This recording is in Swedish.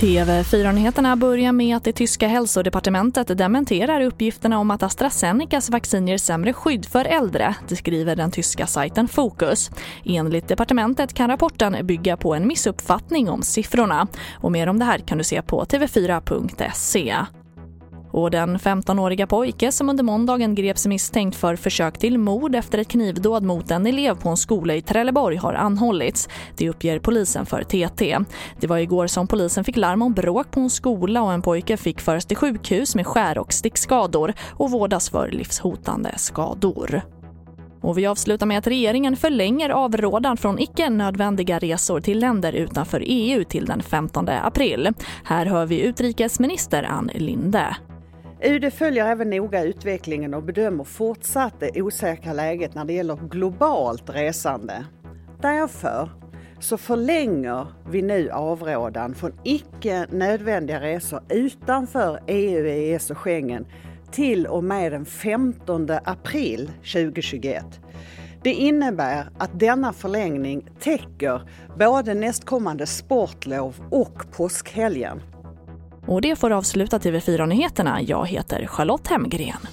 TV4-nyheterna börjar med att det tyska hälsodepartementet dementerar uppgifterna om att AstraZenecas vaccin ger sämre skydd för äldre, det skriver den tyska sajten Focus. Enligt departementet kan rapporten bygga på en missuppfattning om siffrorna. Och mer om det här kan du se på tv4.se. Och den 15-åriga pojke som under måndagen greps misstänkt för försök till mord efter ett knivdåd mot en elev på en skola i Trelleborg har anhållits. Det uppger polisen för TT. Det var igår som polisen fick larm om bråk på en skola och en pojke fick föras till sjukhus med skär och stickskador och vårdas för livshotande skador. Och vi avslutar med att regeringen förlänger avrådan från icke nödvändiga resor till länder utanför EU till den 15 april. Här hör vi utrikesminister Ann Linde. UD följer även noga utvecklingen och bedömer fortsatt det osäkra läget när det gäller globalt resande. Därför så förlänger vi nu avrådan från icke nödvändiga resor utanför EU, EES och Schengen till och med den 15 april 2021. Det innebär att denna förlängning täcker både nästkommande sportlov och påskhelgen. Och det får avsluta TV4-nyheterna. Jag heter Charlotte Hemgren.